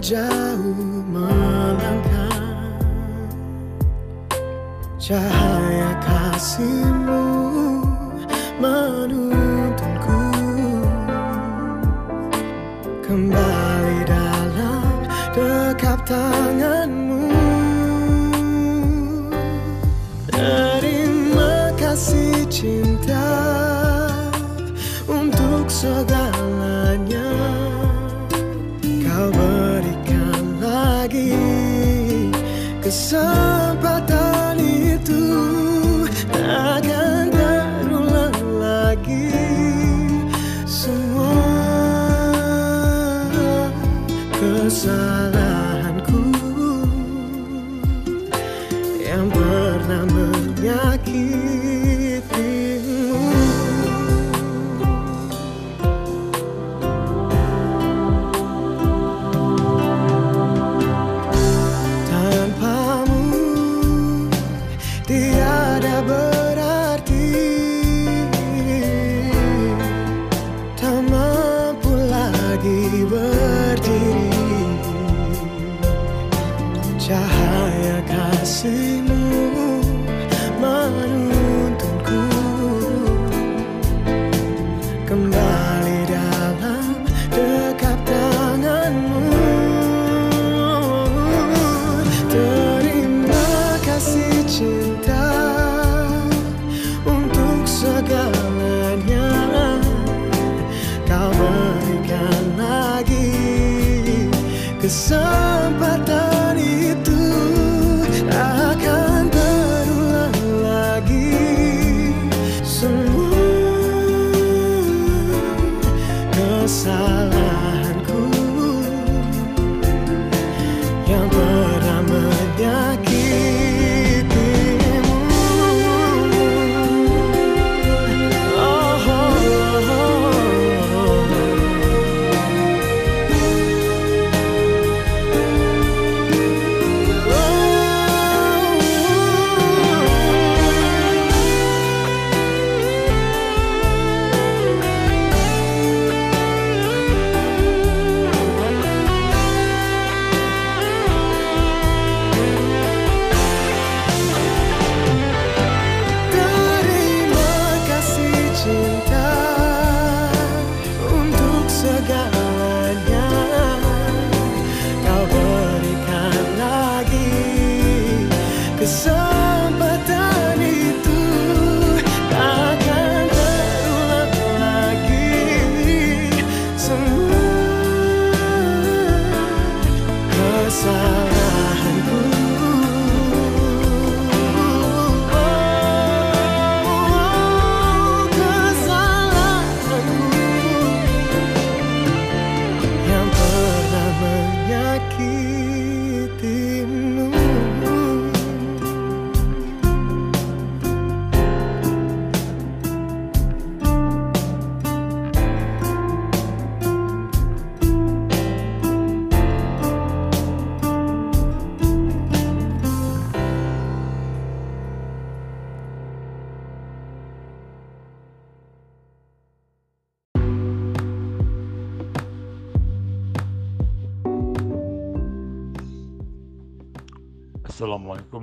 jauh melangkah. Cahaya kasihmu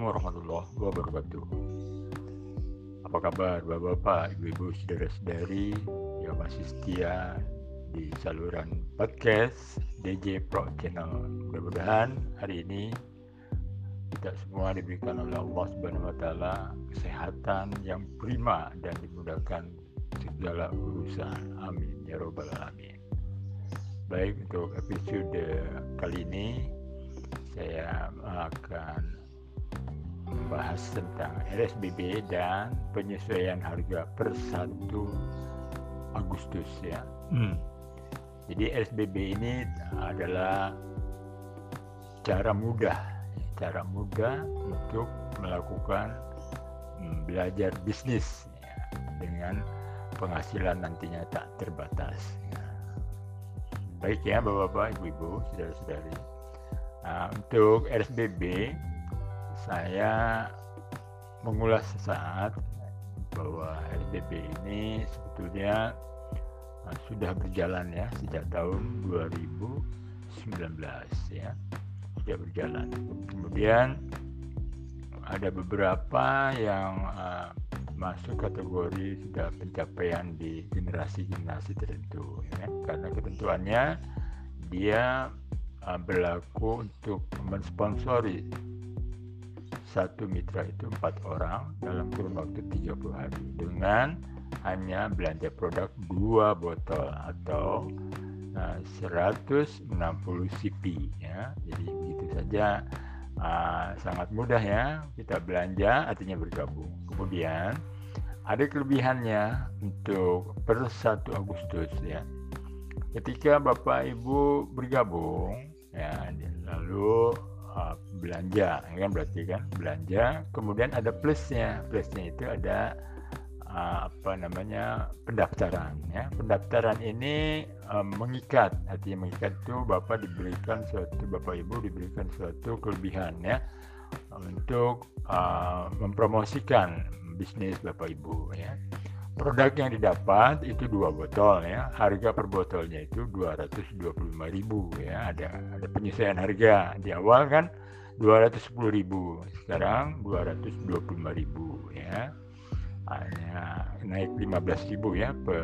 Warahmatullahi wabarakatuh. Apa kabar bapak-bapak, ibu-ibu, saudara-saudari yang masih setia di saluran podcast DJ Pro Channel. Mudah-mudahan hari ini kita semua diberikan oleh Allah Subhanahu wa taala kesehatan yang prima dan dimudahkan segala urusan. Amin ya robbal alamin. Baik untuk episode kali ini saya akan membahas tentang RSBB dan penyesuaian harga per 1 Agustus ya. Hmm. Jadi RSBB ini adalah cara mudah, cara mudah untuk melakukan hmm, belajar bisnis ya, dengan penghasilan nantinya tak terbatas. Ya. Baik ya Bapak-bapak, Ibu-ibu, saudara-saudari. Nah, untuk RSBB saya mengulas sesaat bahwa RDP ini sebetulnya uh, sudah berjalan ya sejak tahun 2019 ya. Sudah berjalan. Kemudian ada beberapa yang uh, masuk kategori sudah pencapaian di generasi-generasi tertentu ya. Karena ketentuannya dia uh, berlaku untuk mensponsori satu mitra itu empat orang dalam kurun waktu 30 hari dengan hanya belanja produk dua botol atau uh, 160 cp ya. Jadi begitu saja. Uh, sangat mudah ya kita belanja artinya bergabung. Kemudian ada kelebihannya untuk per 1 Agustus ya. Ketika Bapak Ibu bergabung ya lalu belanja. Kan berarti kan belanja. Kemudian ada plusnya. Plusnya itu ada uh, apa namanya pendaftaran ya. Pendaftaran ini uh, mengikat. Artinya mengikat itu bapak diberikan suatu bapak ibu diberikan suatu kelebihan ya. Untuk uh, mempromosikan bisnis bapak ibu ya produk yang didapat itu dua botol ya. Harga per botolnya itu 225.000 ya. Ada ada penyesuaian harga. Di awal kan 210.000 sekarang 225.000 ya. Hanya naik 15.000 ya per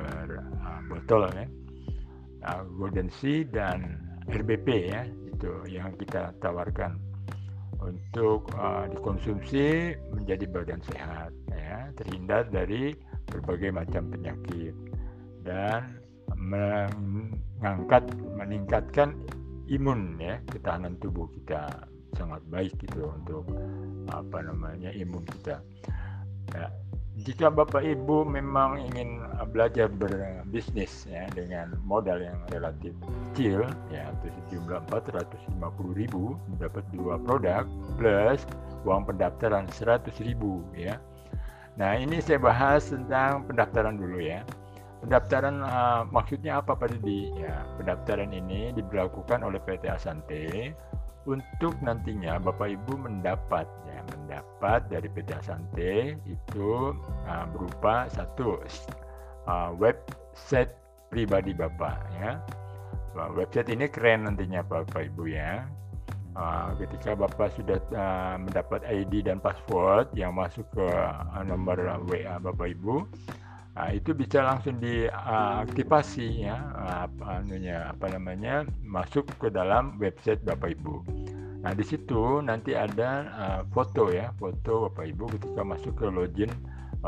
uh, botol ya. Uh, Golden Sea dan RBP ya itu yang kita tawarkan untuk uh, dikonsumsi menjadi badan sehat ya terhindar dari berbagai macam penyakit dan mengangkat meningkatkan imun ya ketahanan tubuh kita sangat baik gitu untuk apa namanya imun kita. Ya, jika Bapak Ibu memang ingin belajar berbisnis ya dengan modal yang relatif kecil ya atau sejumlah 450 ribu dapat dua produk plus uang pendaftaran 100 ribu ya. Nah ini saya bahas tentang pendaftaran dulu ya. Pendaftaran uh, maksudnya apa Pak Didi? Ya, pendaftaran ini diberlakukan oleh PT Asante untuk nantinya Bapak Ibu mendapat ya mendapat dari PT Asante itu uh, berupa satu uh, website pribadi Bapak ya website ini keren nantinya Bapak Ibu ya uh, ketika Bapak sudah uh, mendapat ID dan password yang masuk ke uh, nomor WA Bapak Ibu itu bisa langsung diaktifasi ya apa anunya apa namanya masuk ke dalam website Bapak Ibu. Nah, di situ nanti ada foto ya, foto Bapak Ibu ketika masuk ke login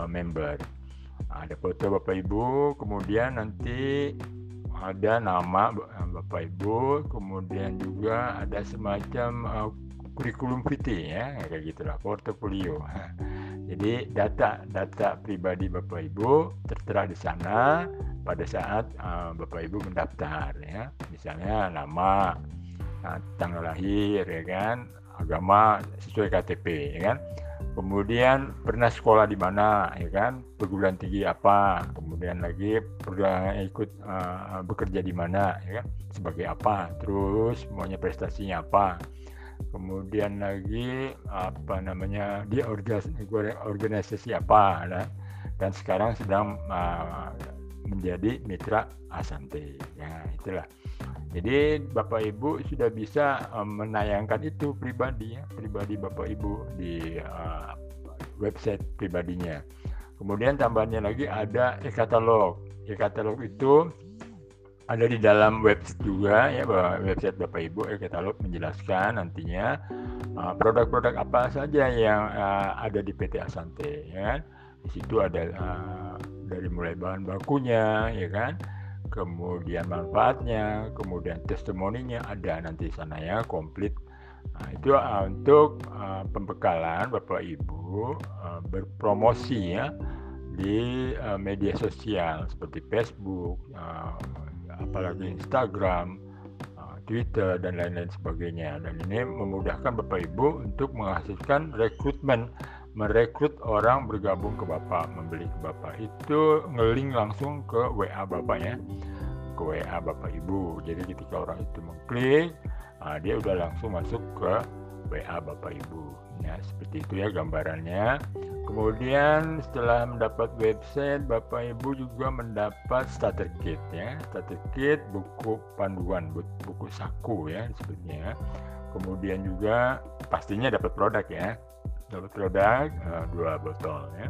member. Ada foto Bapak Ibu, kemudian nanti ada nama Bapak Ibu, kemudian juga ada semacam uh, kurikulum vitae ya, kayak gitulah, portofolio. Jadi data data pribadi Bapak Ibu tertera di sana pada saat uh, Bapak Ibu mendaftar ya. Misalnya nama, uh, tanggal lahir ya kan, agama sesuai KTP ya kan. Kemudian pernah sekolah di mana ya kan, perguruan tinggi apa, kemudian lagi pernah ikut uh, bekerja di mana ya kan, sebagai apa, terus maunya prestasinya apa? Kemudian lagi apa namanya dia organisasi apa nah, dan sekarang sedang uh, menjadi mitra Asante. Ya itulah jadi Bapak Ibu sudah bisa um, menayangkan itu pribadi ya pribadi Bapak Ibu di uh, website pribadinya. Kemudian tambahannya lagi ada e-katalog. E-katalog itu ada di dalam website juga ya website Bapak Ibu eh, katalog menjelaskan nantinya uh, produk-produk uh, apa saja yang uh, ada di PT Asante ya kan? Di situ ada uh, dari mulai bahan bakunya ya kan kemudian manfaatnya kemudian testimoninya ada nanti sana ya komplit nah, itu uh, untuk uh, pembekalan Bapak Ibu uh, berpromosi ya di uh, media sosial seperti Facebook uh, apalagi Instagram, uh, Twitter dan lain-lain sebagainya. Dan ini memudahkan Bapak Ibu untuk menghasilkan rekrutmen, merekrut orang bergabung ke Bapak, membeli ke Bapak. Itu ngeling langsung ke WA Bapaknya, ke WA Bapak Ibu. Jadi ketika orang itu mengklik, uh, dia udah langsung masuk ke WA Bapak Ibu. Ya, seperti itu ya gambarannya. Kemudian setelah mendapat website, Bapak Ibu juga mendapat starter kit ya. Starter kit buku panduan, buku saku ya sebetulnya. Kemudian juga pastinya dapat produk ya. Dapat produk uh, dua botol ya.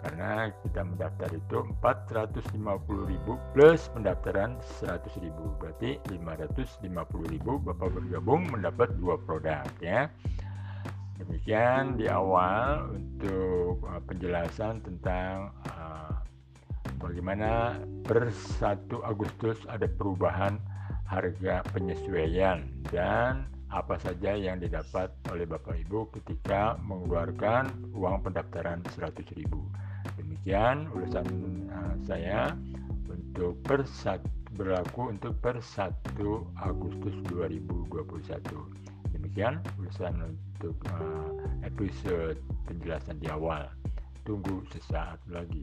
Karena kita mendaftar itu 450.000 plus pendaftaran 100.000. Berarti 550.000 Bapak bergabung mendapat dua produk ya. Demikian di awal untuk uh, penjelasan tentang uh, bagaimana per 1 Agustus ada perubahan harga penyesuaian dan apa saja yang didapat oleh Bapak Ibu ketika mengeluarkan uang pendaftaran 100.000. Demikian urusan uh, saya untuk per berlaku untuk per 1 Agustus 2021. Demikian urusan untuk uh, episode penjelasan di awal. Tunggu sesaat lagi.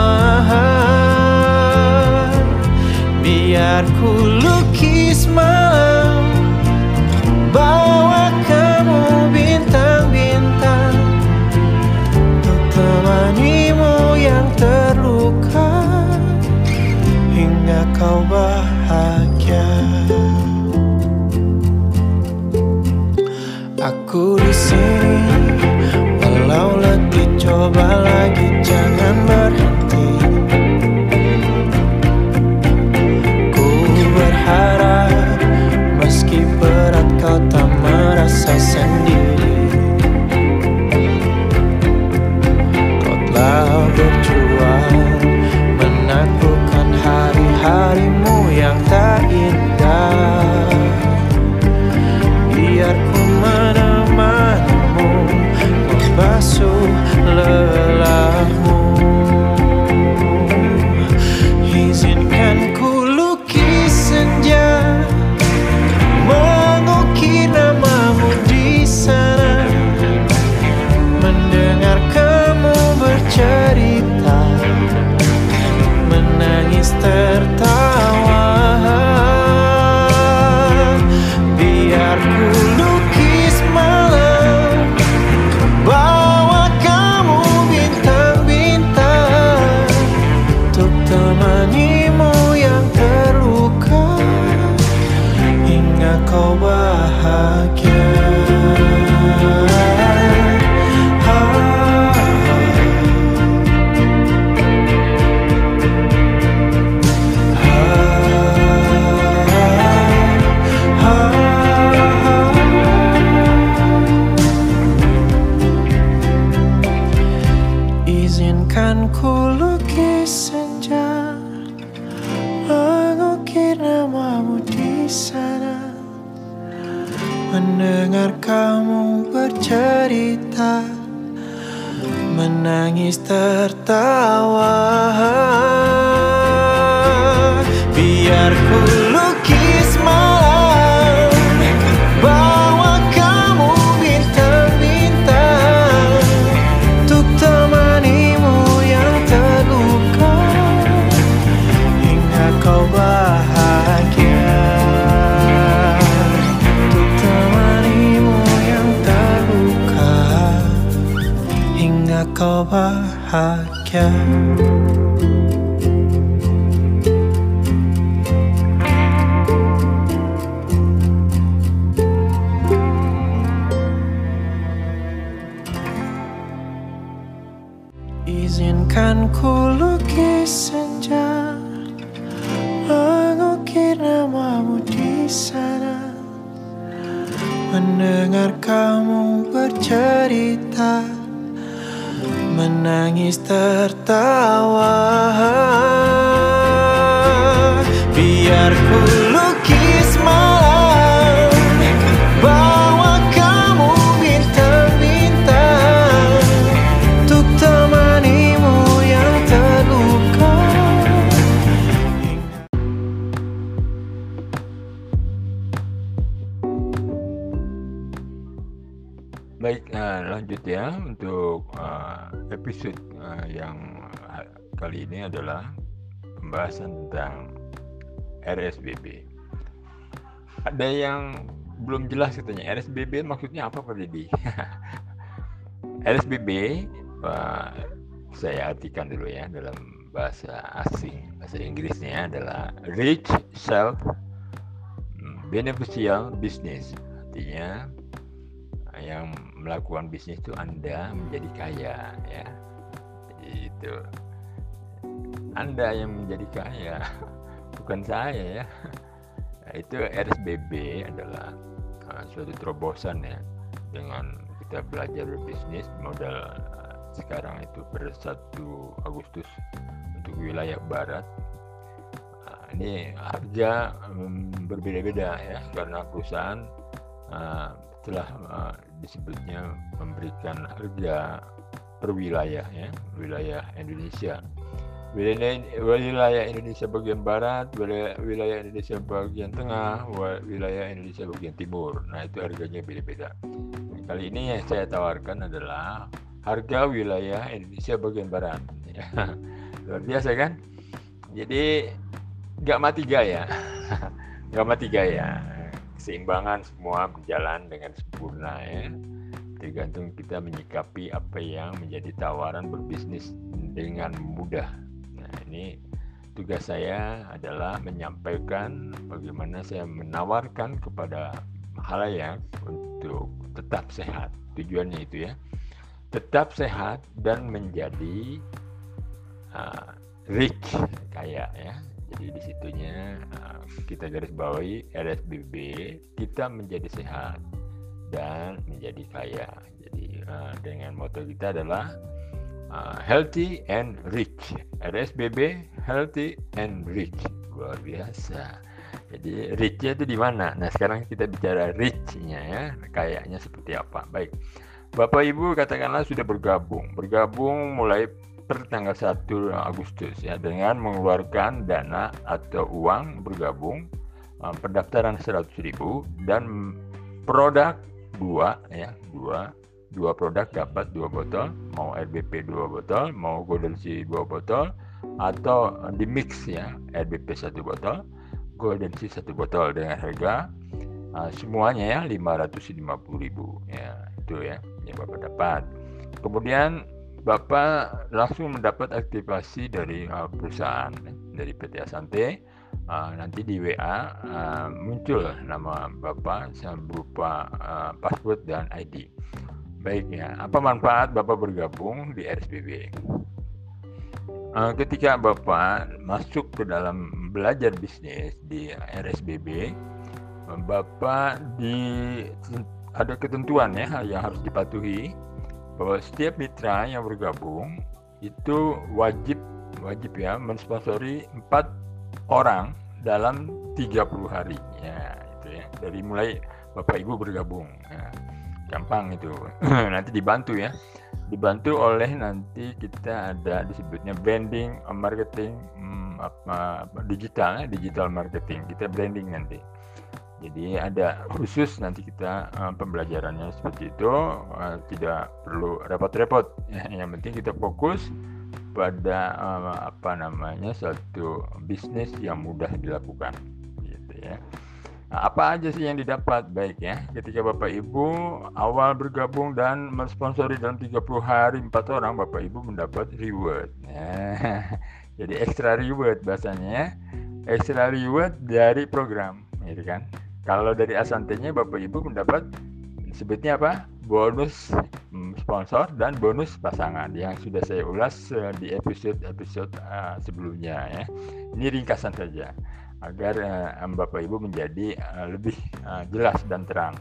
Biar ku lukis malam Bawa kamu bintang-bintang Untuk temanimu yang terluka hingga kau bahagia. Aku di sini, walau letih coba lagi jangan merasa sendiri. Hingga jelas katanya RSBB maksudnya apa Pak Didi? RSBB eh, saya artikan dulu ya dalam bahasa asing, bahasa Inggrisnya adalah Rich Self mm, Beneficial Business. Artinya yang melakukan bisnis itu Anda menjadi kaya ya. Itu. Anda yang menjadi kaya, bukan saya ya. Itu RSBB adalah uh, suatu terobosan ya dengan kita belajar berbisnis modal uh, sekarang itu per 1 Agustus untuk wilayah barat. Uh, ini harga um, berbeda-beda ya karena perusahaan uh, telah uh, disebutnya memberikan harga per wilayah ya wilayah Indonesia wilayah, Indonesia bagian barat wilayah, wilayah Indonesia bagian tengah wilayah Indonesia bagian timur. Nah itu harganya beda-beda. Kali ini yang saya tawarkan adalah harga wilayah Indonesia bagian barat. Luar biasa kan? Jadi nggak mati gaya. Nggak mati gaya. Keseimbangan semua berjalan dengan sempurna ya. Tergantung kita menyikapi apa yang menjadi tawaran berbisnis dengan mudah ini tugas saya adalah menyampaikan bagaimana saya menawarkan kepada halayak untuk tetap sehat. Tujuannya itu ya. Tetap sehat dan menjadi uh, rich kaya ya. Jadi di situnya uh, kita garis bawahi RSBB kita menjadi sehat dan menjadi kaya. Jadi uh, dengan moto kita adalah uh, healthy and rich. RSBB healthy and rich. Luar biasa. Jadi rich-nya itu di mana? Nah sekarang kita bicara rich-nya ya. Kayaknya seperti apa? Baik. Bapak Ibu katakanlah sudah bergabung. Bergabung mulai per tanggal 1 Agustus ya dengan mengeluarkan dana atau uang bergabung uh, pendaftaran 100.000 dan produk dua ya dua dua produk dapat dua botol mau RBP dua botol mau Golden Sea dua botol atau di mix ya RBP satu botol Golden Sea satu botol dengan harga uh, semuanya ya 550.000 ya itu ya yang Bapak dapat kemudian Bapak langsung mendapat aktivasi dari uh, perusahaan dari PT Asante. Uh, nanti di WA uh, muncul nama Bapak berupa uh, password dan ID. Baiknya, apa manfaat Bapak bergabung di RSBB? Uh, ketika Bapak masuk ke dalam belajar bisnis di RSBB, Bapak di ada ketentuan ya yang harus dipatuhi bahwa setiap mitra yang bergabung itu wajib wajib ya mensponsori empat orang dalam 30 hari ya itu ya dari mulai Bapak Ibu bergabung ya, gampang itu. Nanti dibantu ya. Dibantu oleh nanti kita ada disebutnya branding marketing hmm, apa, digital ya, digital marketing. Kita branding nanti. Jadi ada khusus nanti kita uh, pembelajarannya seperti itu. Uh, tidak perlu repot-repot. Ya, yang penting kita fokus pada uh, apa namanya satu bisnis yang mudah dilakukan, gitu ya. Apa aja sih yang didapat baik ya ketika Bapak Ibu awal bergabung dan mensponsori dalam 30 hari empat orang Bapak Ibu mendapat reward. Jadi extra reward bahasanya ya. Extra reward dari program, gitu kan? Kalau dari Asantenya Bapak Ibu mendapat sebutnya apa? Bonus mm, sponsor dan bonus pasangan yang sudah saya ulas uh, di episode-episode uh, sebelumnya ya. Ini ringkasan saja. Agar uh, Bapak Ibu menjadi uh, lebih uh, jelas dan terang.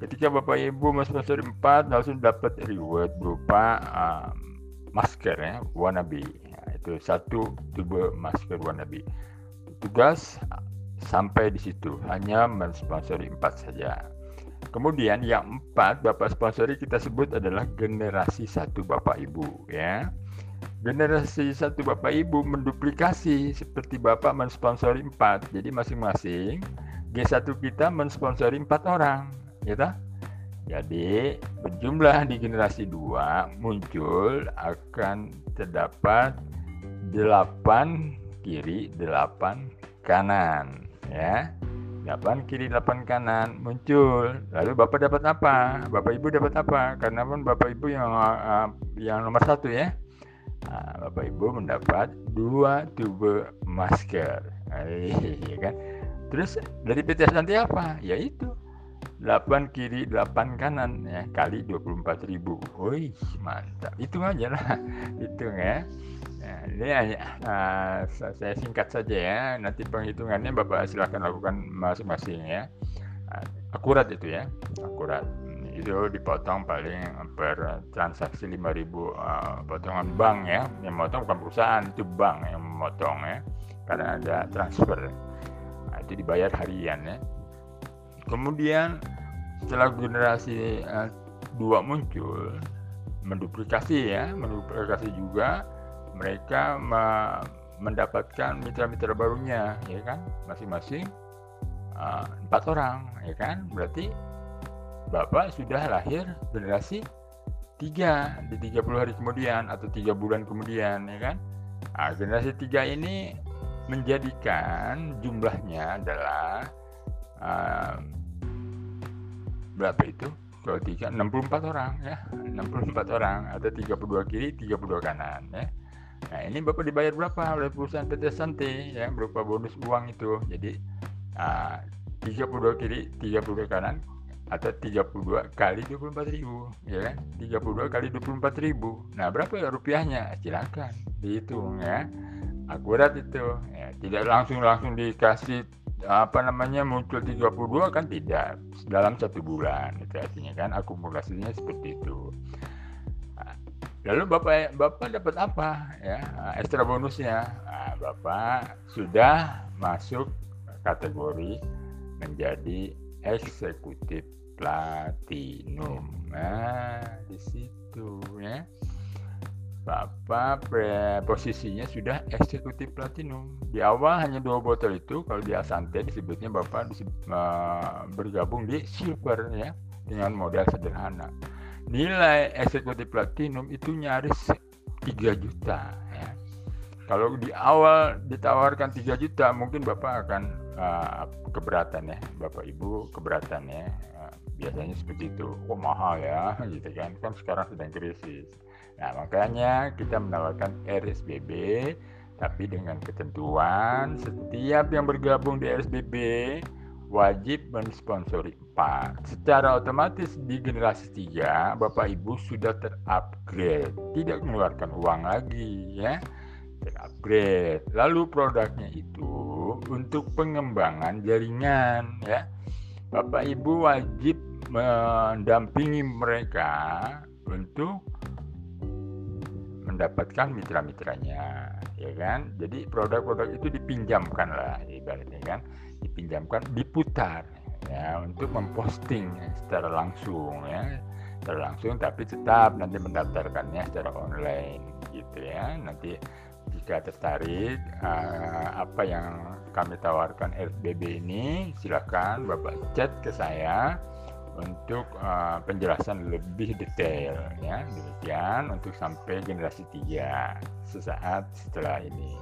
Ketika Bapak Ibu mensponsori 4 langsung dapat reward berupa uh, masker ya, wannabe. Nah, itu satu tube masker wannabe. Tugas sampai di situ hanya mensponsori 4 saja. Kemudian yang empat Bapak sponsori kita sebut adalah generasi satu Bapak Ibu ya generasi satu bapak ibu menduplikasi seperti bapak mensponsori empat. Jadi masing-masing G1 kita mensponsori empat orang gitu jadi berjumlah di generasi dua muncul akan terdapat delapan kiri delapan kanan ya. Delapan kiri delapan kanan muncul. Lalu bapak dapat apa? Bapak ibu dapat apa? Karena pun bapak ibu yang uh, yang nomor satu ya Nah, Bapak Ibu mendapat dua tube masker, ya kan? Terus dari PT nanti apa? Yaitu 8 kiri 8 kanan ya kali 24 ribu. Wih mantap. Hitung aja lah. Hitung ya. Nah, ini hanya uh, saya singkat saja ya. Nanti penghitungannya Bapak silahkan lakukan masing-masing ya. Uh, akurat itu ya. Akurat itu dipotong paling per transaksi 5000 uh, potongan bank ya. Yang memotong bukan perusahaan itu bank yang memotong ya karena ada transfer. Nah, itu dibayar harian ya. Kemudian setelah generasi uh, dua muncul menduplikasi ya menduplikasi juga mereka me mendapatkan mitra-mitra barunya ya kan? Masing-masing uh, empat orang ya kan? Berarti Bapak sudah lahir generasi tiga di 30 hari kemudian atau tiga bulan kemudian ya kan? Nah, generasi tiga ini menjadikan jumlahnya adalah uh, berapa itu? Kalau tiga 64 orang ya. 64 orang atau 32 kiri 32 kanan ya. Nah ini bapak dibayar berapa? Oleh perusahaan PT Santi ya berupa bonus uang itu. Jadi uh, 32 kiri 32 kanan atau 32 kali 24 ribu ya kan? 32 kali 24 ribu. Nah berapa ya rupiahnya? Silakan dihitung ya. Akurat itu ya, tidak langsung langsung dikasih apa namanya muncul 32 kan tidak dalam satu bulan itu artinya kan akumulasinya seperti itu. Lalu bapak bapak dapat apa ya? Ekstra bonusnya nah, bapak sudah masuk kategori menjadi eksekutif platinum. Nah, di situ ya. Bapak posisinya sudah eksekutif platinum. Di awal hanya dua botol itu, kalau di Asante disebutnya Bapak disebut, uh, bergabung di silver ya dengan modal sederhana. Nilai eksekutif platinum itu nyaris 3 juta ya. Kalau di awal ditawarkan 3 juta, mungkin Bapak akan uh, keberatan ya, Bapak Ibu keberatan ya biasanya seperti itu. Oh mahal ya gitu kan. Kan sekarang sedang krisis. Nah makanya kita menawarkan RSBB tapi dengan ketentuan setiap yang bergabung di RSBB wajib mensponsori 4 secara otomatis di generasi 3 Bapak Ibu sudah terupgrade. Tidak mengeluarkan uang lagi ya. Terupgrade. Lalu produknya itu untuk pengembangan jaringan ya Bapak Ibu wajib mendampingi mereka untuk mendapatkan mitra-mitranya ya kan? Jadi produk-produk itu dipinjamkan lah ibaratnya kan? Dipinjamkan diputar ya untuk memposting secara langsung ya. Secara langsung tapi tetap nanti mendaftarkannya secara online gitu ya. Nanti jika tertarik uh, apa yang kami tawarkan RBB ini silakan Bapak chat ke saya untuk uh, penjelasan lebih detail ya demikian untuk sampai generasi 3 sesaat setelah ini.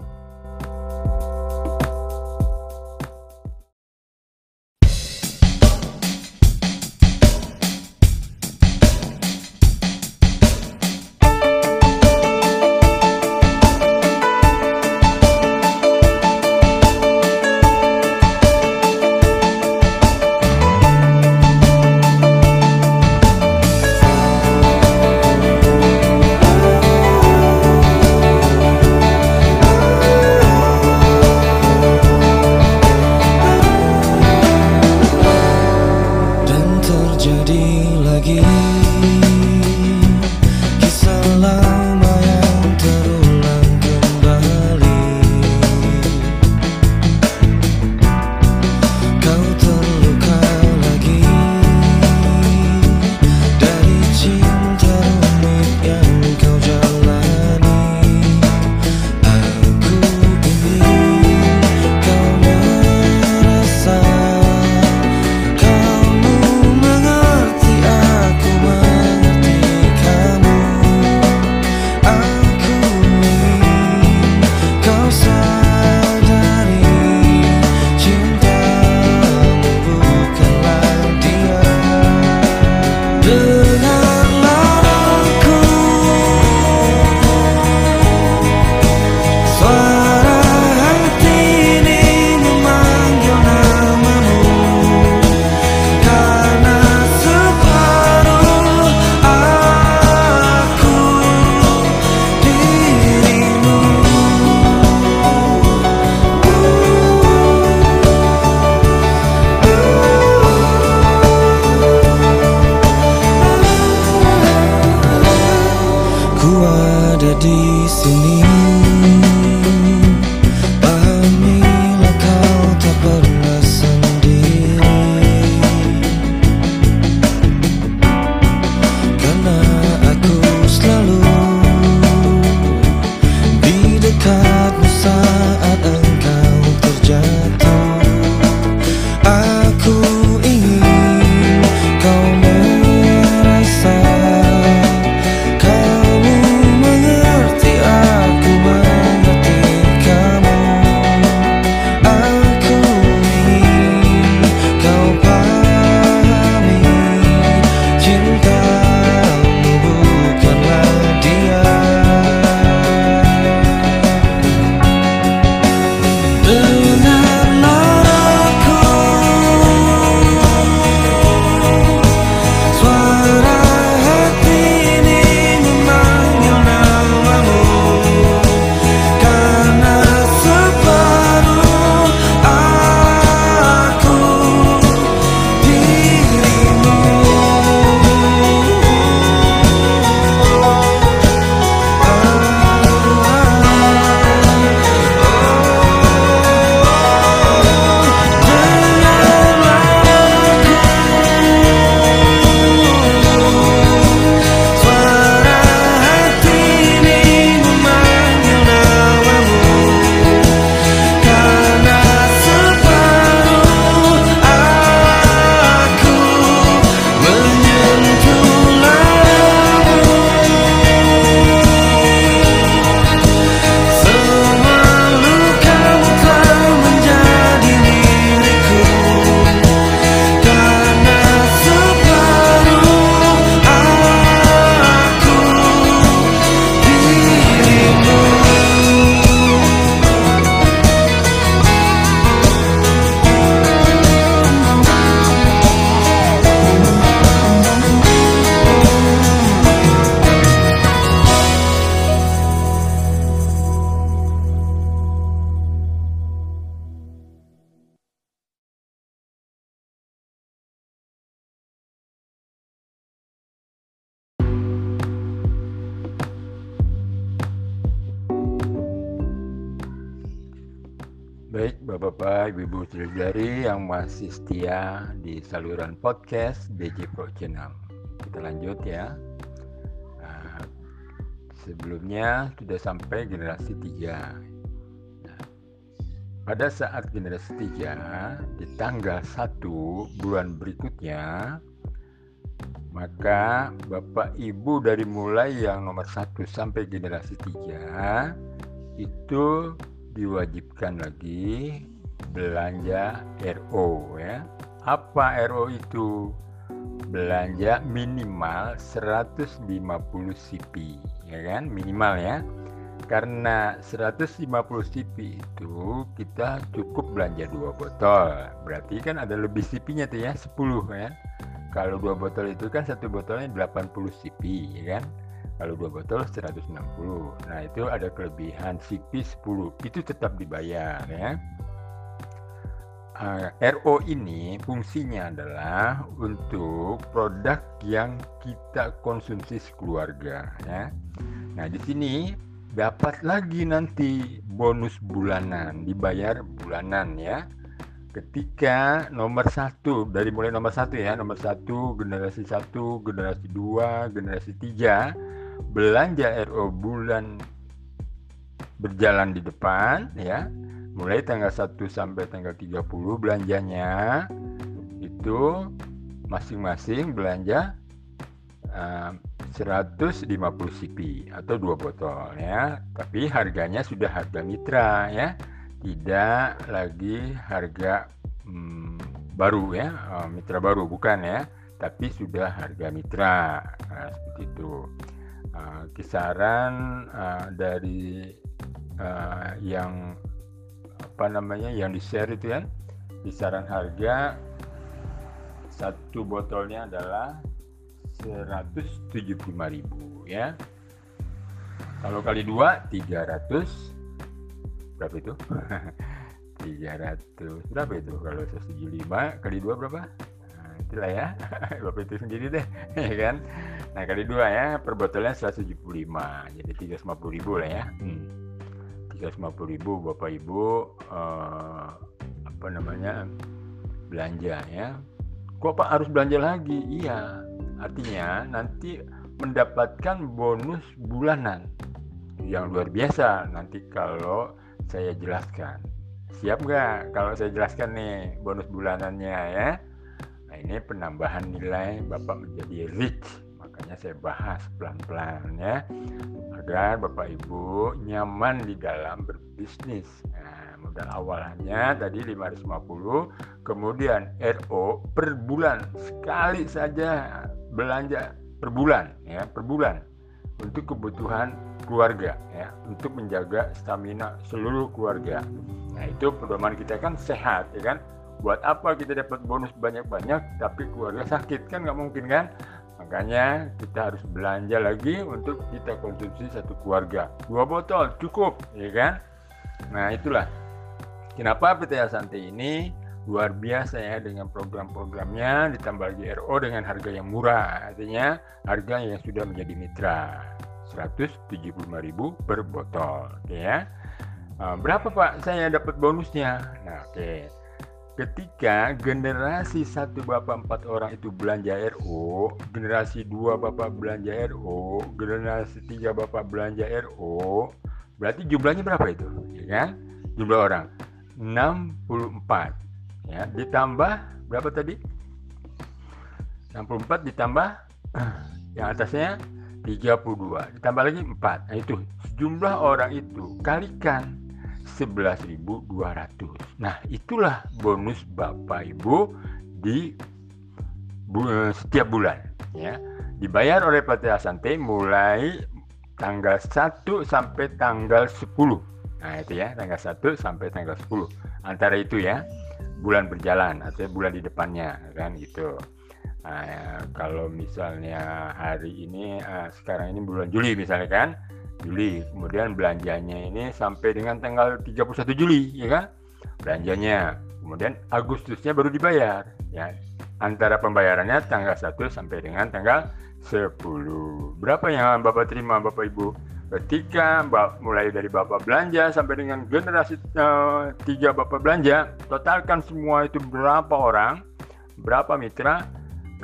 Ibu-Ibu Saudari yang masih setia di saluran podcast DJ Pro Channel. Kita lanjut ya. Nah, sebelumnya sudah sampai generasi 3. Nah, pada saat generasi 3 di tanggal 1 bulan berikutnya maka Bapak Ibu dari mulai yang nomor 1 sampai generasi 3 itu diwajibkan lagi belanja RO ya. Apa RO itu? Belanja minimal 150 CP ya kan minimal ya. Karena 150 CP itu kita cukup belanja dua botol. Berarti kan ada lebih CP-nya tuh ya 10 ya. Kalau dua botol itu kan satu botolnya 80 CP ya kan kalau dua botol 160 nah itu ada kelebihan CP 10 itu tetap dibayar ya eh, RO ini fungsinya adalah untuk produk yang kita konsumsi sekeluarga ya. Nah di sini dapat lagi nanti bonus bulanan dibayar bulanan ya. Ketika nomor satu dari mulai nomor satu ya nomor satu generasi satu generasi dua generasi tiga belanja RO bulan berjalan di depan ya mulai tanggal 1 sampai tanggal 30 belanjanya itu masing-masing belanja uh, 150 CP atau dua botol ya. Tapi harganya sudah harga mitra ya. Tidak lagi harga hmm, baru ya. Uh, mitra baru bukan ya. Tapi sudah harga mitra nah, seperti itu. Uh, kisaran uh, dari uh, yang apa namanya yang di share itu kan kisaran harga satu botolnya adalah 175.000 ya. Kalau kali dua 300 berapa itu? 300 berapa itu? Kalau 175 kali dua berapa? Nah, itulah ya. Bapak itu sendiri deh ya kan? Nah kali dua ya per botolnya 175 jadi 350 ribu lah ya. Hmm. 350 ribu bapak ibu uh, apa namanya belanja ya. Kok pak harus belanja lagi? Iya artinya nanti mendapatkan bonus bulanan yang luar biasa nanti kalau saya jelaskan. Siap nggak kalau saya jelaskan nih bonus bulanannya ya? Nah ini penambahan nilai Bapak menjadi rich makanya saya bahas pelan-pelan ya agar Bapak Ibu nyaman di dalam berbisnis. Nah, modal awalnya tadi 550, kemudian RO per bulan sekali saja belanja per bulan ya, per bulan untuk kebutuhan keluarga ya, untuk menjaga stamina seluruh keluarga. Nah, itu pedoman kita kan sehat ya kan. Buat apa kita dapat bonus banyak-banyak tapi keluarga sakit kan nggak mungkin kan? Makanya kita harus belanja lagi untuk kita konsumsi satu keluarga. Dua botol cukup, ya kan? Nah itulah kenapa PT Asante ini luar biasa ya dengan program-programnya ditambah lagi RO dengan harga yang murah. Artinya harga yang sudah menjadi mitra. 175.000 per botol, ya. Nah, berapa Pak saya dapat bonusnya? Nah, oke ketika generasi satu bapak empat orang itu belanja RO, generasi dua bapak belanja RO, generasi tiga bapak belanja RO, berarti jumlahnya berapa itu? Ya kan? Jumlah orang 64. Ya, ditambah berapa tadi? 64 ditambah yang atasnya 32 ditambah lagi 4 nah itu jumlah orang itu kalikan 11.200. Nah, itulah bonus Bapak Ibu di bu eh, setiap bulan ya. Dibayar oleh PT Asante mulai tanggal 1 sampai tanggal 10. Nah, itu ya, tanggal 1 sampai tanggal 10. Antara itu ya, bulan berjalan atau bulan di depannya kan gitu. Nah, kalau misalnya hari ini uh, sekarang ini bulan Juli misalnya kan Juli. Kemudian belanjanya ini sampai dengan tanggal 31 Juli, ya kan? Belanjanya. Kemudian Agustusnya baru dibayar, ya. Antara pembayarannya tanggal 1 sampai dengan tanggal 10. Berapa yang Bapak terima Bapak Ibu? ketika ba- mulai dari bapak belanja sampai dengan generasi eh, tiga bapak belanja totalkan semua itu berapa orang berapa mitra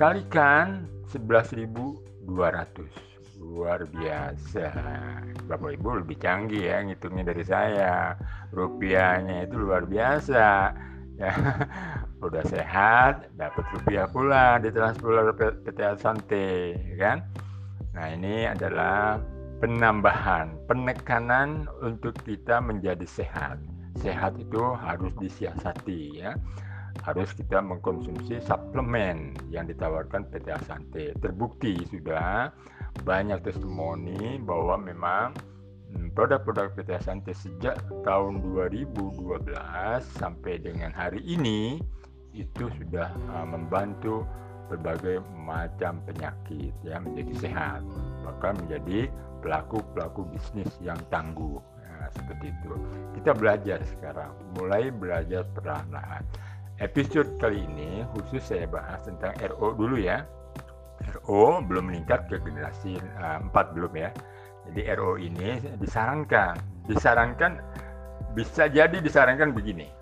kalikan 11.200 luar biasa. Bapak ibu lebih canggih ya ngitungnya dari saya. Rupiahnya itu luar biasa. Ya udah sehat dapat rupiah pula ditransfer PT Asante kan? Nah ini adalah penambahan penekanan untuk kita menjadi sehat. Sehat itu harus disiasati ya. Harus kita mengkonsumsi suplemen yang ditawarkan PT Asante terbukti sudah banyak testimoni bahwa memang produk-produk PT Asante sejak tahun 2012 sampai dengan hari ini itu sudah uh, membantu berbagai macam penyakit ya menjadi sehat bahkan menjadi pelaku-pelaku bisnis yang tangguh. Ya, seperti itu. Kita belajar sekarang mulai belajar perlahan-lahan. Episode kali ini khusus saya bahas tentang RO dulu ya RO belum meningkat ke generasi uh, 4 belum ya jadi RO ini disarankan, disarankan bisa jadi disarankan begini.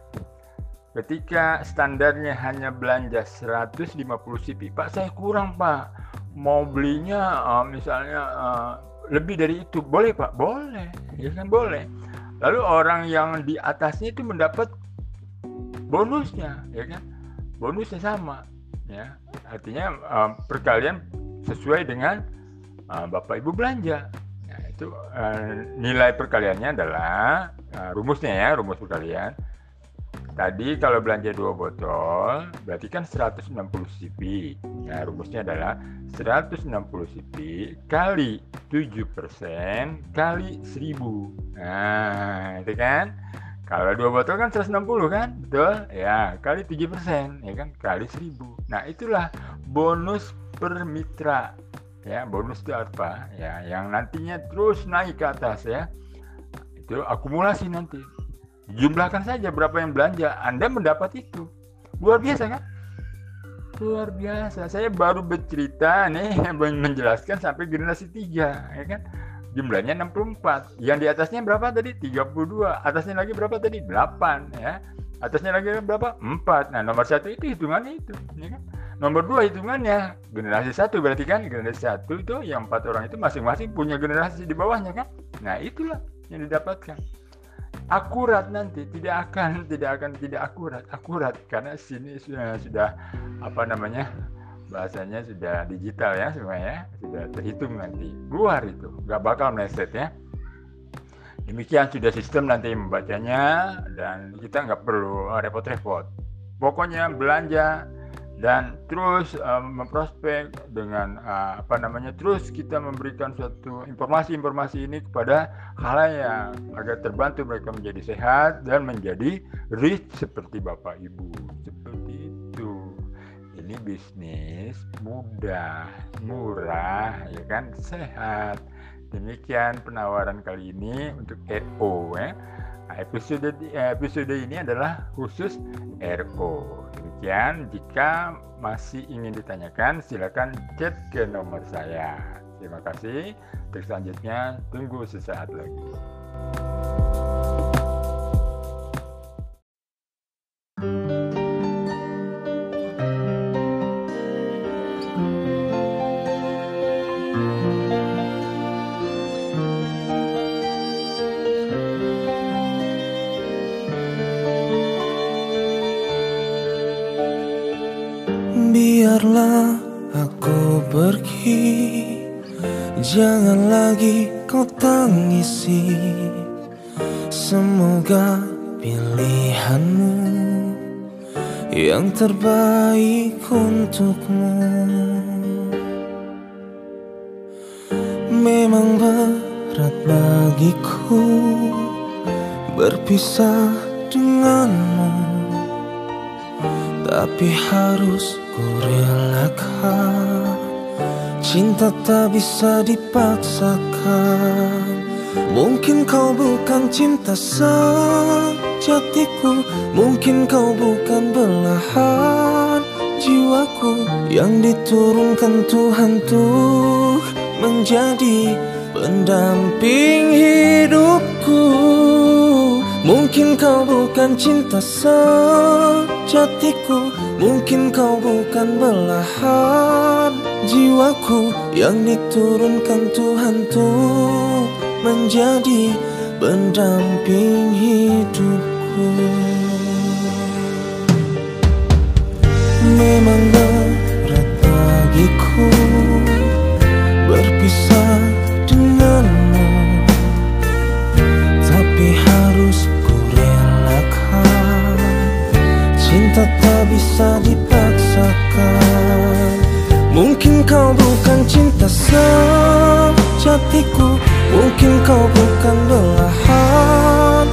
Ketika standarnya hanya belanja 150 CP, Pak saya kurang Pak, mau belinya uh, misalnya uh, lebih dari itu, boleh Pak? Boleh, ya kan boleh. Lalu orang yang di atasnya itu mendapat bonusnya, ya kan? Bonusnya sama, ya. Artinya uh, perkalian sesuai dengan uh, Bapak Ibu belanja. Itu uh, nilai perkaliannya adalah uh, rumusnya ya rumus perkalian. Tadi kalau belanja dua botol berarti kan 160 cp ya rumusnya adalah 160 cp kali 7 persen kali 1000 nah itu kan kalau dua botol kan 160 kan? Betul? Ya kali 7 persen ya kan? Kali 1000 nah itulah bonus per mitra. Ya bonus itu apa? Ya yang nantinya terus naik ke atas ya. Itu akumulasi nanti. Jumlahkan saja berapa yang belanja Anda mendapat itu. Luar biasa kan? Luar biasa. Saya baru bercerita nih menjelaskan sampai generasi 3 ya kan jumlahnya 64 yang di atasnya berapa tadi? 32 atasnya lagi berapa tadi? 8 ya. Atasnya lagi berapa? 4 nah nomor satu itu hitungannya itu ya kan? Nomor dua hitungannya generasi satu berarti kan? Generasi satu itu yang empat orang itu masing-masing punya generasi di bawahnya kan. Nah itulah yang didapatkan. Akurat nanti tidak akan tidak akan tidak akurat. Akurat karena sini sudah sudah apa namanya bahasanya sudah digital ya semuanya sudah terhitung nanti. Keluar itu. Nggak bakal meleset ya. Demikian sudah sistem nanti membacanya dan kita nggak perlu repot-repot. Pokoknya belanja dan terus um, memprospek dengan uh, apa namanya terus kita memberikan suatu informasi-informasi ini kepada halayak agar terbantu mereka menjadi sehat dan menjadi rich seperti bapak ibu ini bisnis mudah murah ya kan sehat demikian penawaran kali ini untuk RO ya episode episode ini adalah khusus RO. Demikian, jika masih ingin ditanyakan, silakan chat ke nomor saya. Terima kasih. Untuk selanjutnya, tunggu sesaat lagi. Terbaik untukmu. Memang berat bagiku Berpisah denganmu. Tapi harus ku relakan. Cinta tak bisa dipaksakan. Mungkin kau bukan cinta sejatiku Mungkin kau bukan belahan jiwaku Yang diturunkan Tuhan tuh menjadi pendamping hidupku. Mungkin kau bukan cinta sejatiku Mungkin kau bukan belahan jiwaku Yang diturunkan Tuhan tuh menjadi pendamping hidupku Memang berat bagiku berpisah denganmu Tapi harus ku relakan Cinta tak bisa dipaksakan. Mungkin kau bukan cinta sejatiku Mungkin kau bukan belahan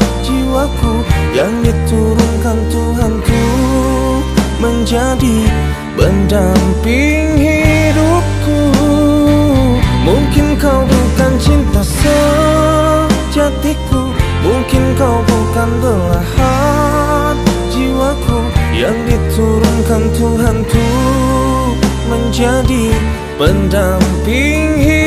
jiwaku Yang diturunkan Tuhan tuh menjadi pendamping hidupku. Mungkin kau bukan cinta sejatiku Mungkin kau bukan belahan jiwaku Yang diturunkan Tuhan tuh menjadi pendamping hidupku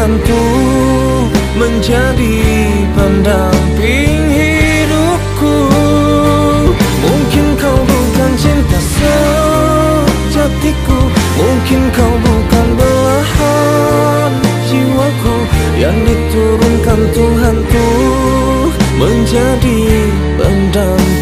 diturunkan Tuhan tuh menjadi pendamping hidupku. Mungkin kau bukan cinta sejatiku. Mungkin kau bukan belahan jiwaku. Yang diturunkan Tuhan tuh menjadi pendamping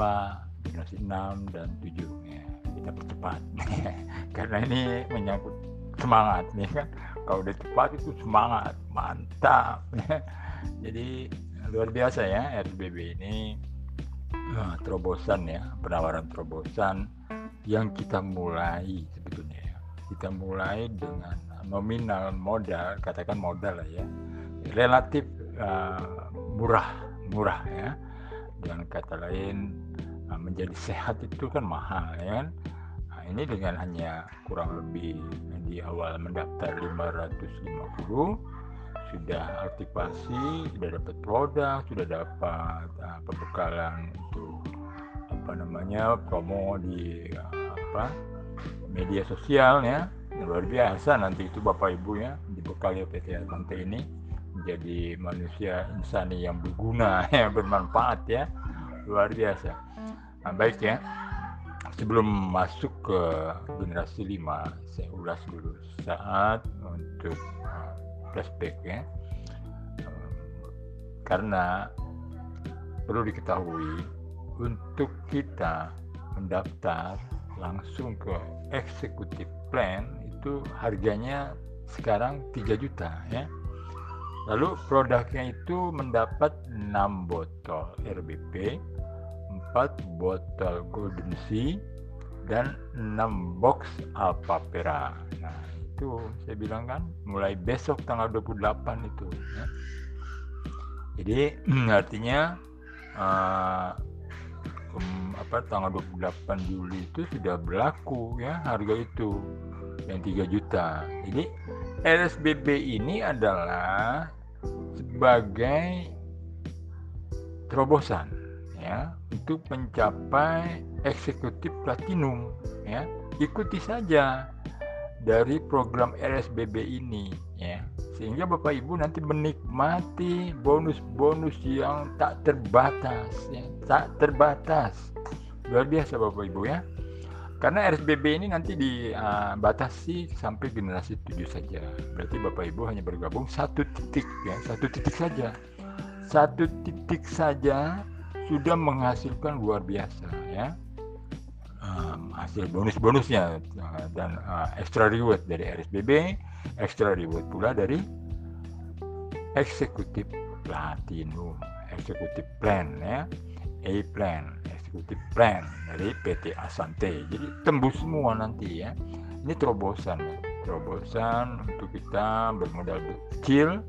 generasi 5, generasi 6, dan 7. Ya, kita percepat. Karena ini menyangkut semangat nih kan. Kalau udah cepat itu semangat, mantap. Jadi luar biasa ya RBB ini eh, terobosan ya, penawaran terobosan yang kita mulai sebetulnya ya. kita mulai dengan nominal modal katakan modal lah ya relatif uh, murah murah ya dengan kata lain uh, menjadi sehat itu kan mahal ya kan? Nah, ini dengan hanya kurang lebih di awal mendaftar 550 sudah aktivasi sudah dapat produk sudah dapat uh, pembekalan untuk apa namanya promo di uh, apa media sosial ya. Luar biasa nanti itu bapak ibu ya dibekali PT Tante ini menjadi manusia insani yang berguna yang bermanfaat ya luar biasa. Nah, baik ya. Sebelum masuk ke generasi 5 saya ulas dulu saat untuk uh, flashback ya. Um, karena perlu diketahui untuk kita mendaftar langsung ke executive plan itu harganya sekarang 3 juta ya. Lalu produknya itu mendapat 6 botol RBP, 4 botol Golden Sea dan 6 box Alpapera. Nah, itu saya bilang kan mulai besok tanggal 28 itu ya. Jadi artinya uh, um, apa tanggal 28 Juli itu sudah berlaku ya harga itu yang 3 juta. Jadi RSBB ini adalah sebagai terobosan ya untuk mencapai eksekutif platinum ya. Ikuti saja dari program RSBB ini ya. Sehingga Bapak Ibu nanti menikmati bonus-bonus yang tak terbatas ya, tak terbatas. Luar biasa bapak ibu ya. Karena RSBB ini nanti dibatasi sampai generasi 7 saja. Berarti bapak ibu hanya bergabung satu titik ya. Satu titik saja. Satu titik saja sudah menghasilkan luar biasa ya. Um, hasil bonus-bonusnya uh, dan uh, extra reward dari RSBB extra reward pula dari eksekutif platinum eksekutif plan ya. A plan eksekutif plan dari PT Asante. Jadi tembus semua nanti ya. Ini terobosan ya. terobosan untuk kita bermodal kecil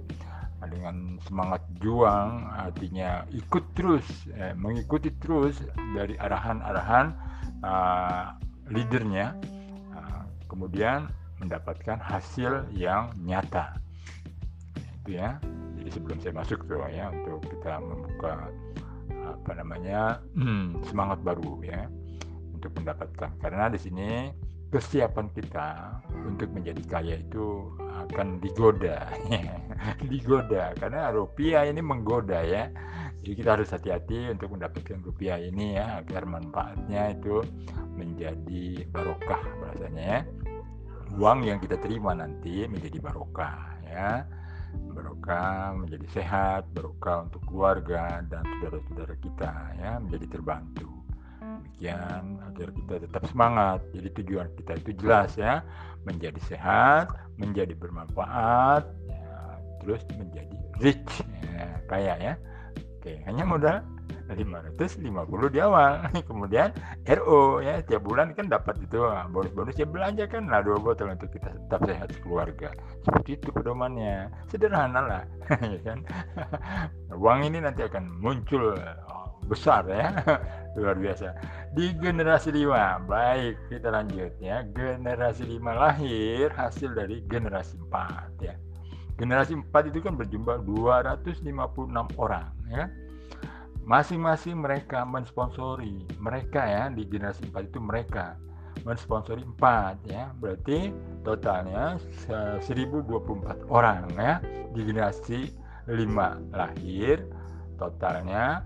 dengan semangat juang artinya ikut terus eh, mengikuti terus dari arahan-arahan uh, leadernya uh, kemudian mendapatkan hasil yang nyata. Itu ya. Jadi sebelum saya masuk tuh ya untuk kita membuka apa namanya semangat baru ya untuk mendapatkan. Karena di sini kesiapan kita untuk menjadi kaya itu akan digoda. Digoda karena rupiah ini menggoda ya. Jadi kita harus hati-hati untuk mendapatkan rupiah ini ya agar manfaatnya itu menjadi barokah bahasanya ya. Uang yang kita terima nanti menjadi barokah ya. Barokah menjadi sehat barokah untuk keluarga dan saudara-saudara kita ya menjadi terbantu demikian agar kita tetap semangat. Jadi tujuan kita itu jelas ya menjadi sehat menjadi bermanfaat ya, terus menjadi rich. Ya, kaya ya. Oke hanya modal 550 di awal. Kemudian RO ya tiap bulan kan dapat itu ah, bonus-bonus ya belanja kan. Lah dua botol untuk kita tetap sehat keluarga. Seperti itu pedomannya. Sederhana lah ya kan? Uang ini nanti akan muncul oh, besar ya. Luar biasa. Di generasi lima. Baik kita lanjut ya. Generasi lima lahir hasil dari generasi empat ya. Generasi empat itu kan berjumlah 256 orang ya masing-masing mereka mensponsori. Mereka ya di generasi 4 itu mereka mensponsori 4 ya. Berarti totalnya 1024 orang ya di generasi 5 lahir totalnya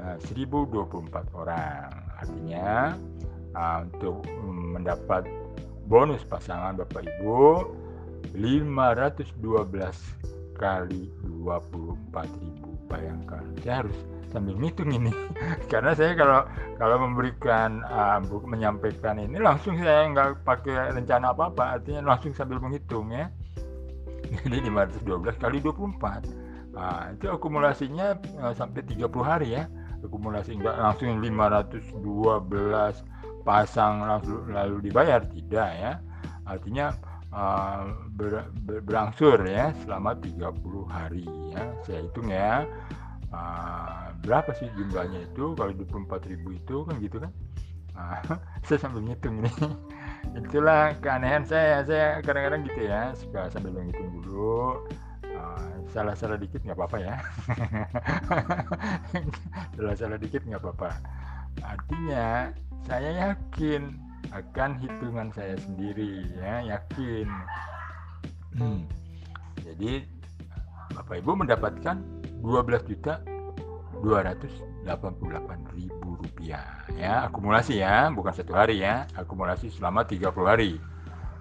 1024 eh, orang. Artinya uh, untuk mendapat bonus pasangan Bapak Ibu 512 kali 24.000 bayangkan saya harus sambil ngitung ini. Karena saya kalau kalau memberikan uh, menyampaikan ini langsung saya nggak pakai rencana apa apa artinya langsung sambil menghitung ya. Jadi 512 kali 24 nah, itu akumulasinya uh, sampai 30 hari ya. Akumulasi nggak langsung 512 pasang langsung lalu dibayar. Tidak ya. Artinya uh, ber, ber, berangsur ya selama 30 hari ya. Saya hitung ya. Uh, berapa sih jumlahnya itu? Kalau 24 ribu itu kan gitu kan? Nah, saya sambil ngitung ini. Itulah keanehan saya. Saya kadang-kadang gitu ya suka sambil menghitung dulu. Salah-salah uh, dikit nggak apa-apa ya. Salah-salah dikit nggak apa-apa. Artinya saya yakin akan hitungan saya sendiri ya yakin. Hmm. jadi Bapak Ibu mendapatkan 12 juta 288 ribu rupiah. Ya akumulasi ya bukan satu hari ya. Akumulasi selama 30 hari.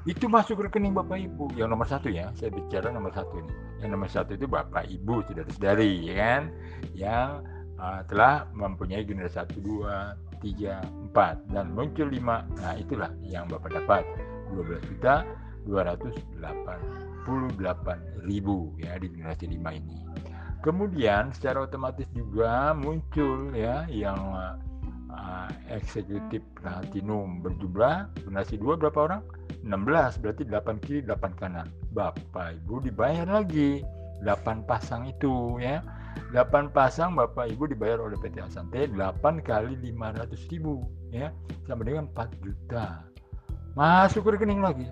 Itu masuk rekening bapak ibu. Yang nomor satu ya saya bicara nomor satu ini. Yang nomor satu itu bapak ibu tidak saudari ya kan? Yang uh, telah mempunyai generasi satu dua tiga empat dan muncul lima. Nah itulah yang bapak dapat. 12 juta 288 ribu ya di generasi lima ini Kemudian secara otomatis juga muncul ya yang uh, eksekutif platinum berjumlah donasi dua berapa orang? 16 berarti 8 kiri 8 kanan. Bapak Ibu dibayar lagi 8 pasang itu ya. 8 pasang Bapak Ibu dibayar oleh PT Asante 8 kali 500 ribu ya sama dengan 4 juta masuk ke rekening lagi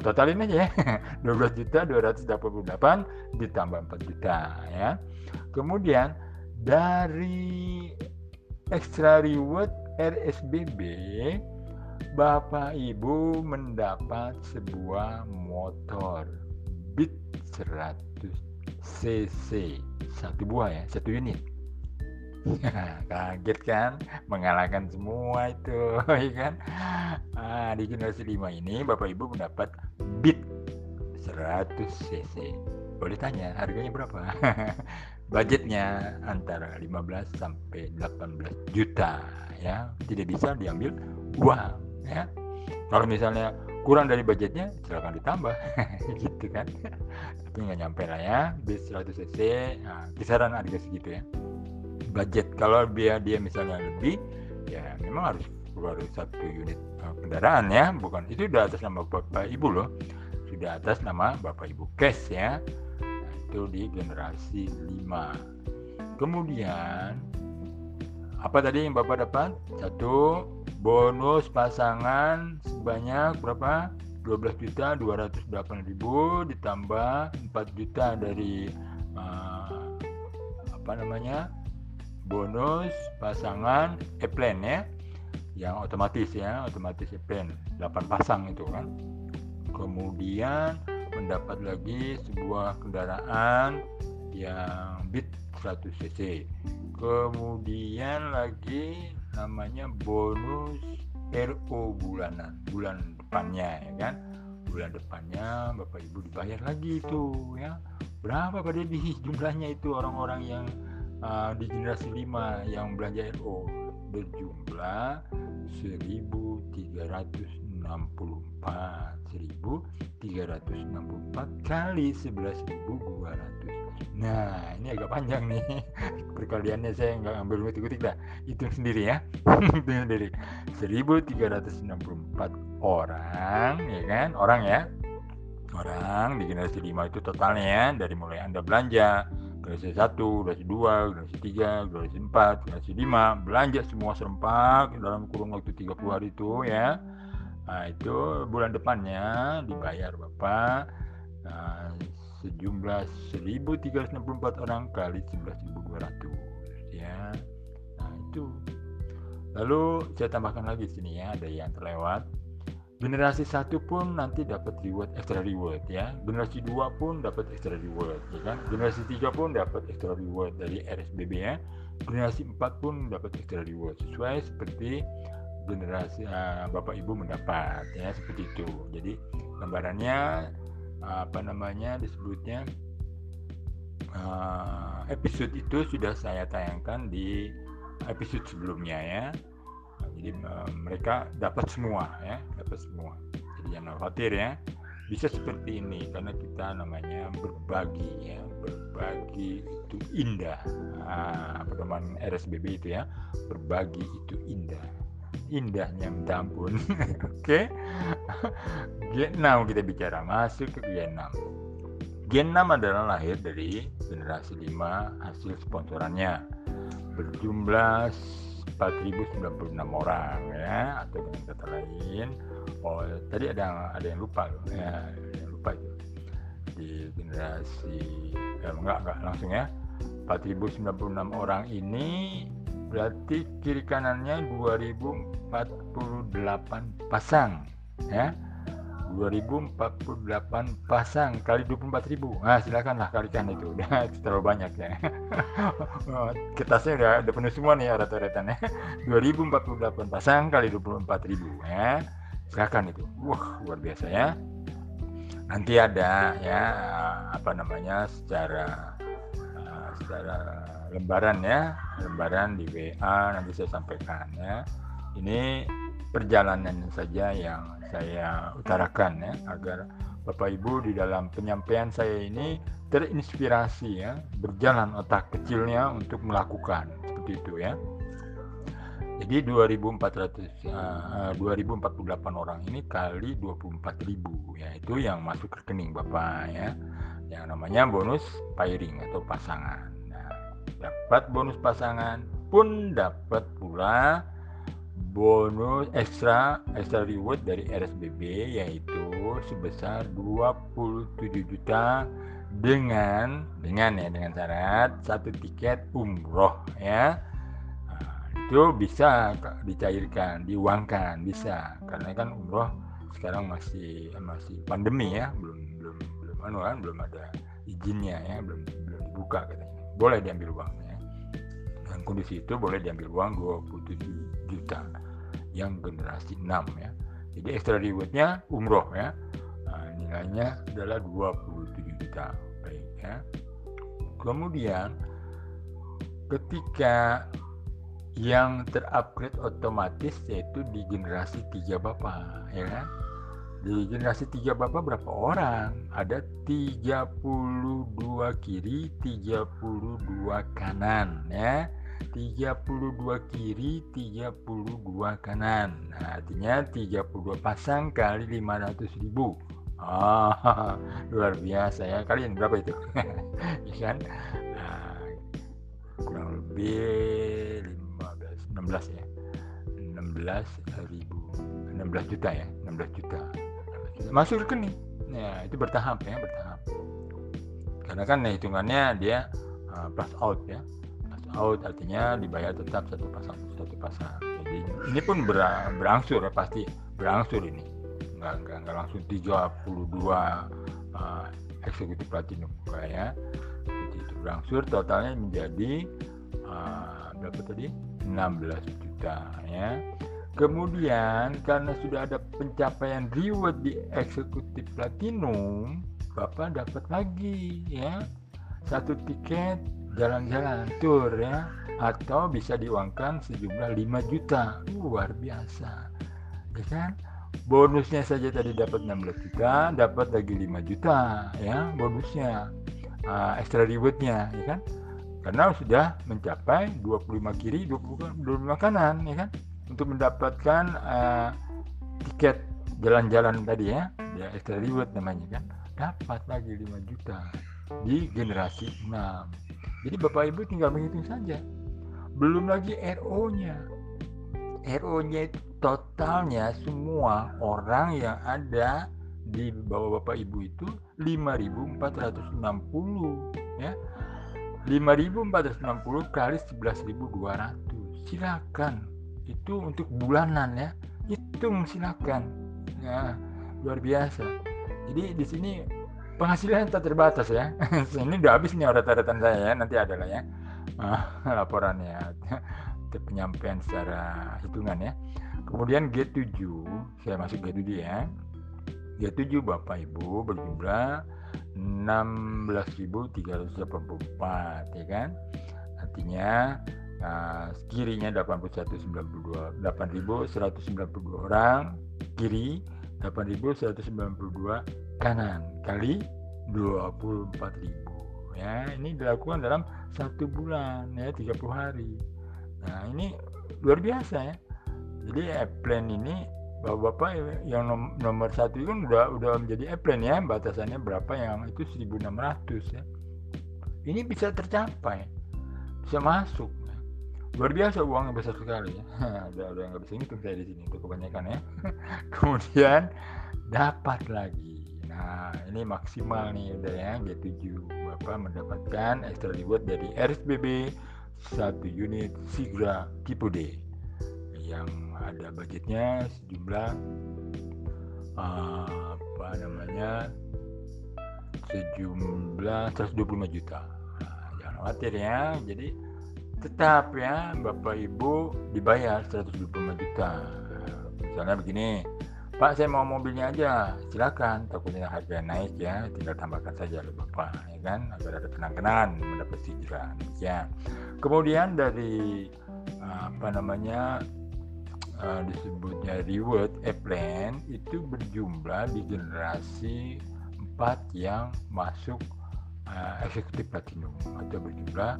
totalin aja ya. 12 juta 288 ditambah 4 juta ya. Kemudian dari extra reward RSBB Bapak Ibu mendapat sebuah motor Beat 100 cc satu buah ya satu unit kaget kan? Mengalahkan semua itu ya kan? Ah, di generasi 5 ini bapak ibu mendapat bit 100 cc. Boleh tanya harganya berapa? Budgetnya antara 15 sampai 18 juta ya. Tidak bisa diambil uang ya. Kalau misalnya kurang dari budgetnya silakan ditambah gitu kan? Tapi nggak nyampe lah ya bis 100 cc nah, kisaran harga segitu ya budget. Kalau dia dia misalnya lebih ya memang harus keluar satu unit uh, kendaraan ya. Bukan itu sudah atas nama bapak ibu loh. Sudah atas nama bapak ibu cash ya. Nah, itu di generasi 5 kemudian apa tadi yang bapak dapat? Satu bonus pasangan sebanyak berapa? 12 juta 208 ribu ditambah 4 juta dari uh, apa namanya bonus pasangan e-plan ya. Yang otomatis ya otomatis e-plan 8 pasang itu kan. Kemudian mendapat lagi sebuah kendaraan yang bit 100 cc. Kemudian lagi namanya bonus RO bulanan bulan depannya ya kan. Bulan depannya bapak ibu dibayar lagi itu ya. Berapa pada di jumlahnya itu orang-orang yang uh, di generasi 5 yang belanja RO berjumlah 1364 1364 kali 11.200 nah ini agak panjang nih. Perkaliannya saya nggak ambil ngutik-ngutik dah. Itu sendiri ya. Itu sendiri. 1364 orang ya kan? Orang ya. Orang di generasi 5 itu totalnya ya dari mulai anda belanja generasi 1, generasi 2, generasi 3, generasi 4, generasi 5 belanja semua serempak dalam kurun waktu 30 hari itu ya. Nah itu bulan depannya dibayar Bapak. Nah, sejumlah 1364 orang kali 11.200 ya. Nah itu. Lalu saya tambahkan lagi sini ya. Ada yang terlewat generasi satu pun nanti dapat reward extra reward ya. Generasi dua pun dapat extra reward ya kan? Generasi tiga pun dapat extra reward dari RSBB ya. Generasi empat pun dapat extra reward sesuai seperti generasi uh, bapak ibu mendapat ya seperti itu. Jadi gambarannya apa namanya disebutnya uh, episode itu sudah saya tayangkan di episode sebelumnya ya jadi uh, mereka dapat semua ya dapat semua. Jadi jangan khawatir ya bisa seperti ini karena kita namanya berbagi ya berbagi itu indah. Nah, pedoman RSBB itu ya berbagi itu indah. Indahnya minta ampun. Oke? G6 kita bicara masuk ke G6 G6 adalah lahir dari generasi 5 hasil sponsorannya. Berjumlah 4096 orang ya atau dengan kata lain. Oh tadi ada ada yang lupa loh ya yang lupa itu. Di generasi eh, enggak enggak langsung ya. 4096 orang ini berarti kiri kanannya 2048 pasang ya 2048 pasang kali 24.000 nah silakanlah kalikan itu. Udah terlalu banyak ya. Kertasnya udah, udah penuh semua nih rata-ratanya 2048 pasang kali 24.000 ya. Silakan itu. Wah luar biasa ya. Nanti ada ya apa namanya secara uh, secara lembaran ya. Lembaran di WA nanti saya sampaikan ya. Ini perjalanan saja yang saya utarakan ya agar Bapak Ibu di dalam penyampaian saya ini terinspirasi ya berjalan otak kecilnya untuk melakukan seperti itu ya. Jadi 2400 uh, 2048 orang ini kali 24.000 ya itu yang masuk rekening Bapak ya. Yang namanya bonus pairing atau pasangan. Dapat bonus pasangan pun dapat pula bonus ekstra ekstra reward dari RSBB yaitu sebesar 27 juta dengan dengan ya dengan syarat satu tiket umroh ya. Nah, itu bisa dicairkan diuangkan bisa. Karena kan umroh sekarang masih masih pandemi ya. Belum belum belum anu kan belum ada izinnya ya. Belum belum dibuka katanya. Boleh diambil uangnya kondisi itu boleh diambil uang 27 juta. Yang generasi 6 ya. Jadi extra rewardnya umroh ya. Nah, nilainya adalah 27 juta. Baik ya. Kemudian ketika yang terupgrade otomatis yaitu di generasi tiga bapak ya kan? Di generasi tiga bapak berapa orang? Ada 32 kiri 32 kanan ya 32 kiri 32 kanan. Nah, artinya 32 pasang kali 500 ribu. Oh, luar biasa ya. Kalian berapa itu? Ya kan? Nah, kurang lebih 16 ya. 16 ribu. 16 juta ya 16 juta. Masuk rekening. Ya itu bertahap ya bertahap. Karena kan hitungannya dia uh, plus out ya out artinya dibayar tetap satu pasang satu pasang jadi ini pun ber, berangsur ya pasti berangsur ini nggak nggak, nggak langsung 32 uh, eksekutif platinum ya jadi itu berangsur totalnya menjadi uh, berapa tadi 16 juta ya. Kemudian karena sudah ada pencapaian reward di eksekutif platinum, Bapak dapat lagi ya. Satu tiket jalan-jalan tour ya atau bisa diuangkan sejumlah 5 juta. Luar biasa. Ya kan? Bonusnya saja tadi dapat 16 juta, dapat lagi 5 juta ya bonusnya. Uh, extra rewardnya ya kan karena sudah mencapai 25 kiri 25 kanan ya kan untuk mendapatkan uh, tiket jalan-jalan tadi ya ya extra reward namanya kan dapat lagi 5 juta di generasi 6 jadi bapak ibu tinggal menghitung saja. Belum lagi RO nya RO nya itu totalnya semua orang yang ada di bawah bapak ibu itu 5460 ya. 5460 kali 11.200 silakan. Itu untuk bulanan ya. Hitung silakan. Ya luar biasa. Jadi di sini penghasilan tak terbatas ya. Ini udah habis nih rata-rata saya ya nanti adalah ya uh, laporannya penyampaian secara hitungan ya. Kemudian G7 saya masuk G7 ya. G7 Bapak Ibu berjumlah 16.384 ya kan? Artinya nah, kirinya 8192 8.192 orang kiri 8.192 kanan kali 24.000 ya ini dilakukan dalam satu bulan ya 30 hari. Nah ini luar biasa ya. Jadi plan ini bapak-bapak yang nomor satu itu kan udah udah menjadi airplane ya. Batasannya berapa yang itu 1600 ya. Ini bisa tercapai bisa masuk. Luar biasa uangnya besar sekali ya. Ada ada yang nggak bisa ngitung saya di sini untuk kebanyakan ya. Kemudian dapat lagi nah ini maksimal nih udah ya G7 bapak mendapatkan extra reward dari RSBB satu unit Sigra tipe D yang ada budgetnya sejumlah uh, apa namanya sejumlah 125 juta. Nah, jangan khawatir ya jadi tetap ya Bapak Ibu dibayar 125 juta. Misalnya begini Pak saya mau mobilnya aja. Silakan takutnya harga naik ya. Tinggal tambahkan saja oleh Bapak ya kan? Agar ada kenang-kenangan mendapat hijrah ya. Kemudian dari apa namanya uh, disebutnya reward a plan itu berjumlah di generasi 4 yang masuk uh, eksekutif platinum. Atau berjumlah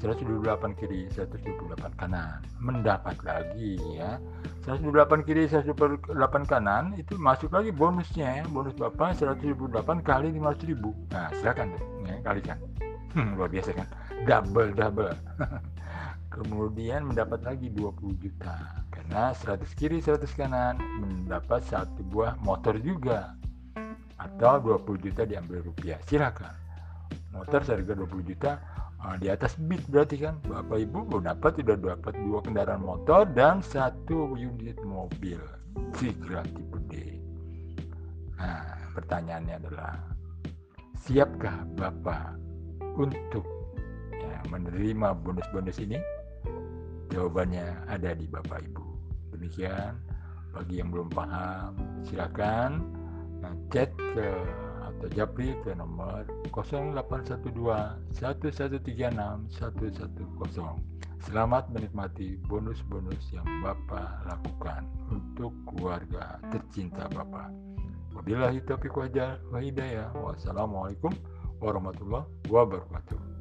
128 kiri 128 kanan. Mendapat lagi ya. 128 kiri 128 kanan itu masuk lagi bonusnya ya bonus bapak 128 kali 500 ribu. Nah silakan tuh ya, kalikan. Hmm, luar biasa kan? Double double kemudian mendapat lagi 20 juta. Karena 100 kiri 100 kanan mendapat satu buah motor juga. Atau 20 juta diambil rupiah. Silakan. Motor seharga 20 juta uh, di atas bit berarti kan? Bapak ibu mau dapat sudah dapat dua kendaraan motor dan satu unit mobil. Sigra tipe D nah pertanyaannya adalah siapkah bapak untuk ya, menerima bonus-bonus ini? Jawabannya ada di Bapak Ibu. Demikian bagi yang belum paham silakan nah, chat ke atau japri ke nomor 0812 1136 110. Selamat menikmati bonus-bonus yang Bapak lakukan untuk keluarga tercinta Bapak. Wabillahi taufiq wa hidayah. Wassalamualaikum warahmatullahi wabarakatuh.